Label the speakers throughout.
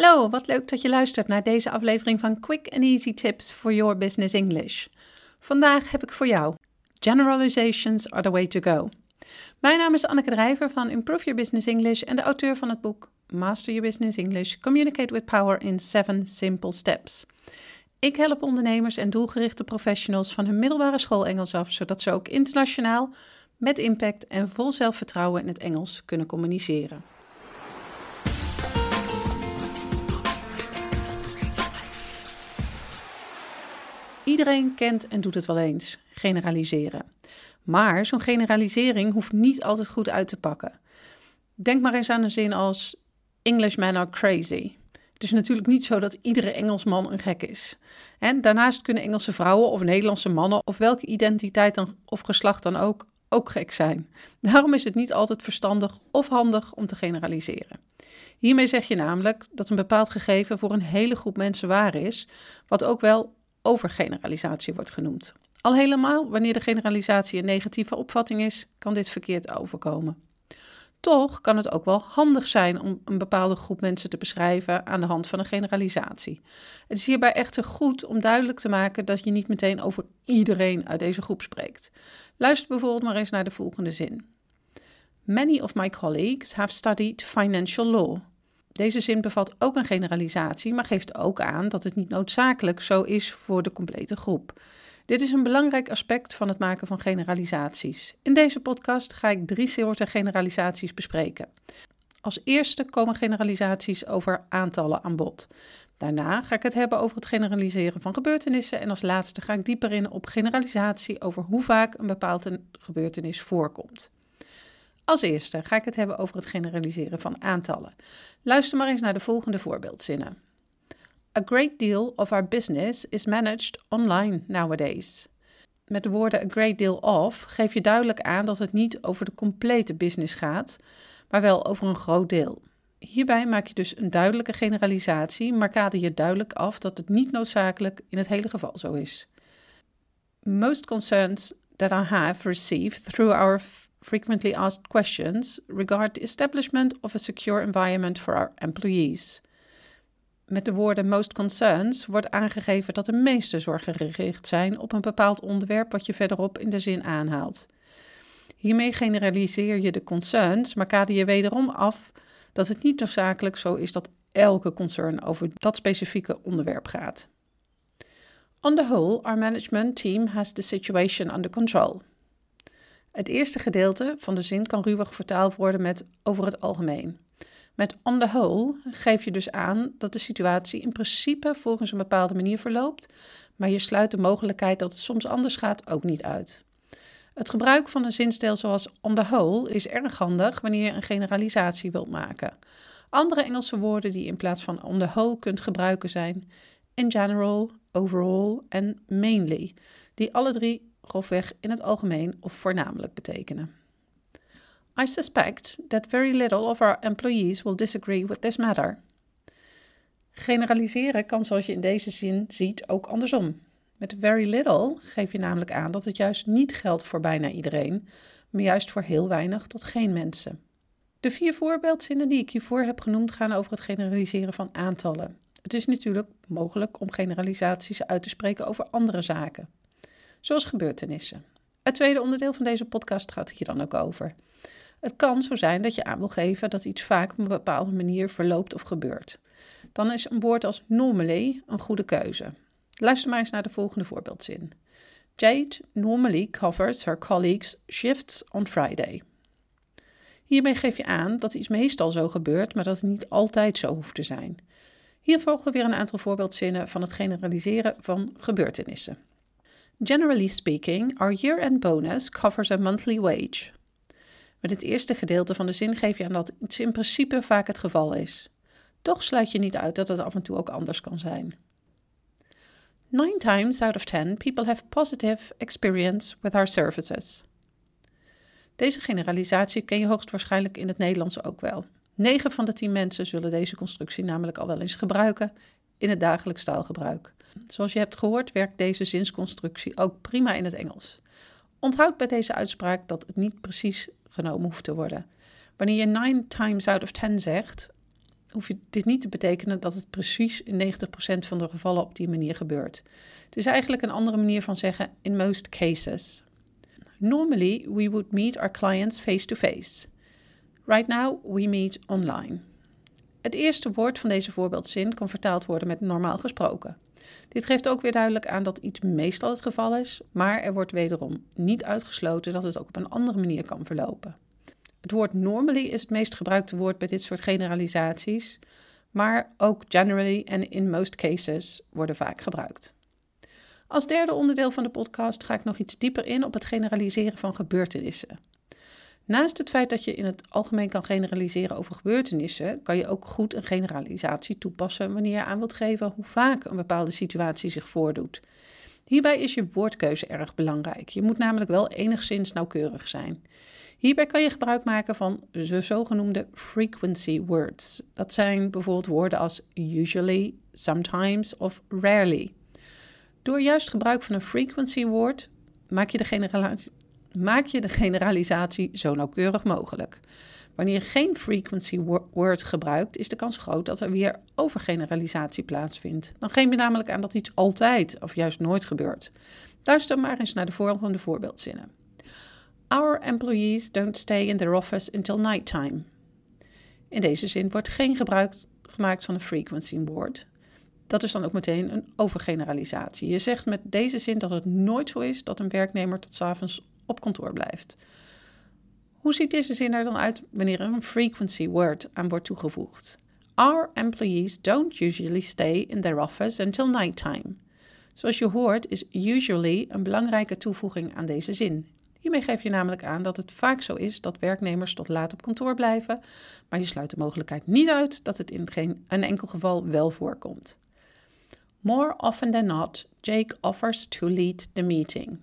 Speaker 1: Hallo, wat leuk dat je luistert naar deze aflevering van Quick and Easy Tips for Your Business English. Vandaag heb ik voor jou Generalizations are the way to go. Mijn naam is Anneke Drijver van Improve Your Business English en de auteur van het boek Master Your Business English: Communicate with Power in 7 Simple Steps. Ik help ondernemers en doelgerichte professionals van hun middelbare school Engels af, zodat ze ook internationaal met impact en vol zelfvertrouwen in het Engels kunnen communiceren. Iedereen kent en doet het wel eens, generaliseren. Maar zo'n generalisering hoeft niet altijd goed uit te pakken. Denk maar eens aan een zin als Englishmen are crazy. Het is natuurlijk niet zo dat iedere Engelsman een gek is. En daarnaast kunnen Engelse vrouwen of Nederlandse mannen of welke identiteit dan, of geslacht dan ook ook gek zijn. Daarom is het niet altijd verstandig of handig om te generaliseren. Hiermee zeg je namelijk dat een bepaald gegeven voor een hele groep mensen waar is, wat ook wel overgeneralisatie wordt genoemd. Al helemaal wanneer de generalisatie een negatieve opvatting is, kan dit verkeerd overkomen. Toch kan het ook wel handig zijn om een bepaalde groep mensen te beschrijven aan de hand van een generalisatie. Het is hierbij echter goed om duidelijk te maken dat je niet meteen over iedereen uit deze groep spreekt. Luister bijvoorbeeld maar eens naar de volgende zin. Many of my colleagues have studied financial law. Deze zin bevat ook een generalisatie, maar geeft ook aan dat het niet noodzakelijk zo is voor de complete groep. Dit is een belangrijk aspect van het maken van generalisaties. In deze podcast ga ik drie soorten generalisaties bespreken. Als eerste komen generalisaties over aantallen aan bod. Daarna ga ik het hebben over het generaliseren van gebeurtenissen en als laatste ga ik dieper in op generalisatie over hoe vaak een bepaalde gebeurtenis voorkomt. Als eerste ga ik het hebben over het generaliseren van aantallen. Luister maar eens naar de volgende voorbeeldzinnen. A great deal of our business is managed online nowadays. Met de woorden a great deal of geef je duidelijk aan dat het niet over de complete business gaat, maar wel over een groot deel. Hierbij maak je dus een duidelijke generalisatie, maar kader je duidelijk af dat het niet noodzakelijk in het hele geval zo is. Most concerns that I have received through our frequently asked questions regard the establishment of a secure environment for our employees. Met de woorden most concerns wordt aangegeven dat de meeste zorgen gericht zijn op een bepaald onderwerp wat je verderop in de zin aanhaalt. Hiermee generaliseer je de concerns, maar kader je wederom af dat het niet noodzakelijk zo is dat elke concern over dat specifieke onderwerp gaat. On the whole, our management team has the situation under control. Het eerste gedeelte van de zin kan ruwig vertaald worden met over het algemeen. Met on the whole geef je dus aan dat de situatie in principe volgens een bepaalde manier verloopt, maar je sluit de mogelijkheid dat het soms anders gaat ook niet uit. Het gebruik van een zinsdeel zoals on the whole is erg handig wanneer je een generalisatie wilt maken. Andere Engelse woorden die in plaats van on the whole kunt gebruiken zijn in general, overall en mainly, die alle drie grofweg in het algemeen of voornamelijk betekenen. I suspect that very little of our employees will disagree with this matter. Generaliseren kan, zoals je in deze zin ziet, ook andersom. Met very little geef je namelijk aan dat het juist niet geldt voor bijna iedereen, maar juist voor heel weinig tot geen mensen. De vier voorbeeldzinnen die ik hiervoor heb genoemd gaan over het generaliseren van aantallen. Het is natuurlijk mogelijk om generalisaties uit te spreken over andere zaken, zoals gebeurtenissen. Het tweede onderdeel van deze podcast gaat hier dan ook over. Het kan zo zijn dat je aan wil geven dat iets vaak op een bepaalde manier verloopt of gebeurt. Dan is een woord als normally een goede keuze. Luister maar eens naar de volgende voorbeeldzin. Jade normally covers her colleagues' shifts on Friday. Hiermee geef je aan dat iets meestal zo gebeurt, maar dat het niet altijd zo hoeft te zijn. Hier volgen weer een aantal voorbeeldzinnen van het generaliseren van gebeurtenissen. Generally speaking, our year-end bonus covers a monthly wage. Met het eerste gedeelte van de zin geef je aan dat iets in principe vaak het geval is. Toch sluit je niet uit dat het af en toe ook anders kan zijn. Nine times out of ten people have positive experience with our services. Deze generalisatie ken je hoogstwaarschijnlijk in het Nederlands ook wel. 9 van de 10 mensen zullen deze constructie namelijk al wel eens gebruiken in het dagelijks taalgebruik. Zoals je hebt gehoord werkt deze zinsconstructie ook prima in het Engels. Onthoud bij deze uitspraak dat het niet precies genomen hoeft te worden. Wanneer je 9 times out of 10 zegt, hoef je dit niet te betekenen dat het precies in 90% van de gevallen op die manier gebeurt. Het is eigenlijk een andere manier van zeggen in most cases. Normally, we would meet our clients face to face. Right now, we meet online. Het eerste woord van deze voorbeeldzin kan vertaald worden met normaal gesproken. Dit geeft ook weer duidelijk aan dat iets meestal het geval is, maar er wordt wederom niet uitgesloten dat het ook op een andere manier kan verlopen. Het woord normally is het meest gebruikte woord bij dit soort generalisaties, maar ook generally en in most cases worden vaak gebruikt. Als derde onderdeel van de podcast ga ik nog iets dieper in op het generaliseren van gebeurtenissen. Naast het feit dat je in het algemeen kan generaliseren over gebeurtenissen, kan je ook goed een generalisatie toepassen wanneer je aan wilt geven hoe vaak een bepaalde situatie zich voordoet. Hierbij is je woordkeuze erg belangrijk. Je moet namelijk wel enigszins nauwkeurig zijn. Hierbij kan je gebruik maken van de zogenoemde frequency words. Dat zijn bijvoorbeeld woorden als usually, sometimes of rarely. Door juist gebruik van een frequency woord maak je de maak je de generalisatie zo nauwkeurig mogelijk. Wanneer je geen frequency word gebruikt, is de kans groot dat er weer overgeneralisatie plaatsvindt. Dan geef je namelijk aan dat iets altijd of juist nooit gebeurt. Luister maar eens naar de volgende voorbeeldzinnen. Our employees don't stay in their office until nighttime. In deze zin wordt geen gebruik gemaakt van een frequency word. Dat is dan ook meteen een overgeneralisatie. Je zegt met deze zin dat het nooit zo is dat een werknemer tot s avonds op kantoor blijft. Hoe ziet deze zin er dan uit wanneer er een frequency word aan wordt toegevoegd? Our employees don't usually stay in their office until nighttime. Zoals je hoort is usually een belangrijke toevoeging aan deze zin. Hiermee geef je namelijk aan dat het vaak zo is dat werknemers tot laat op kantoor blijven, maar je sluit de mogelijkheid niet uit dat het in geen een enkel geval wel voorkomt. More often than not, Jake offers to lead the meeting.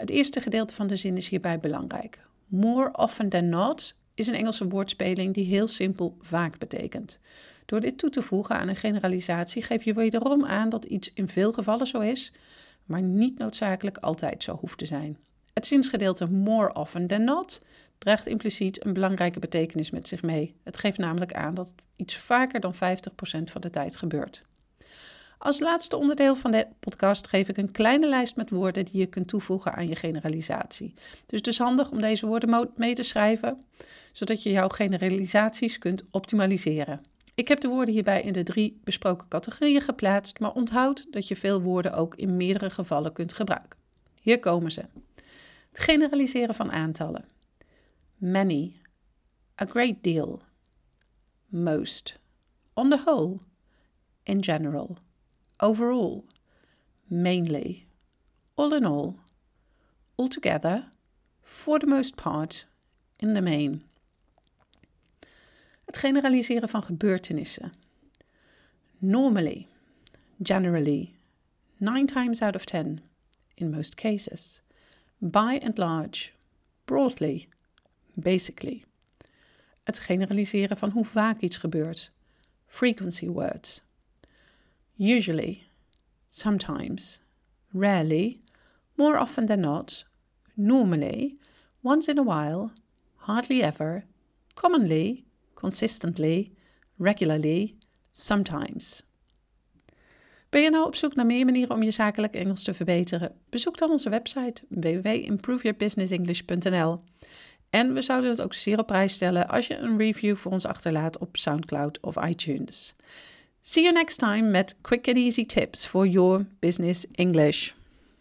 Speaker 1: Het eerste gedeelte van de zin is hierbij belangrijk. More often than not is een Engelse woordspeling die heel simpel vaak betekent. Door dit toe te voegen aan een generalisatie geef je wederom aan dat iets in veel gevallen zo is, maar niet noodzakelijk altijd zo hoeft te zijn. Het zinsgedeelte more often than not draagt impliciet een belangrijke betekenis met zich mee. Het geeft namelijk aan dat iets vaker dan 50% van de tijd gebeurt. Als laatste onderdeel van de podcast geef ik een kleine lijst met woorden die je kunt toevoegen aan je generalisatie. Dus het is handig om deze woorden mee te schrijven, zodat je jouw generalisaties kunt optimaliseren. Ik heb de woorden hierbij in de drie besproken categorieën geplaatst, maar onthoud dat je veel woorden ook in meerdere gevallen kunt gebruiken. Hier komen ze. Het generaliseren van aantallen. Many. A great deal. Most. On the whole. In general overall, mainly, all in all, altogether, for the most part, in the main. Het generaliseren van gebeurtenissen. Normally, generally, nine times out of ten, in most cases, by and large, broadly, basically. Het generaliseren van hoe vaak iets gebeurt. Frequency words usually, sometimes, rarely, more often than not, normally, once in a while, hardly ever, commonly, consistently, regularly, sometimes. Ben je nou op zoek naar meer manieren om je zakelijk Engels te verbeteren? Bezoek dan onze website www.improveyourbusinessenglish.nl. En we zouden het ook zeer op prijs stellen als je een review voor ons achterlaat op SoundCloud of iTunes. See you next time met quick and easy tips for your business English.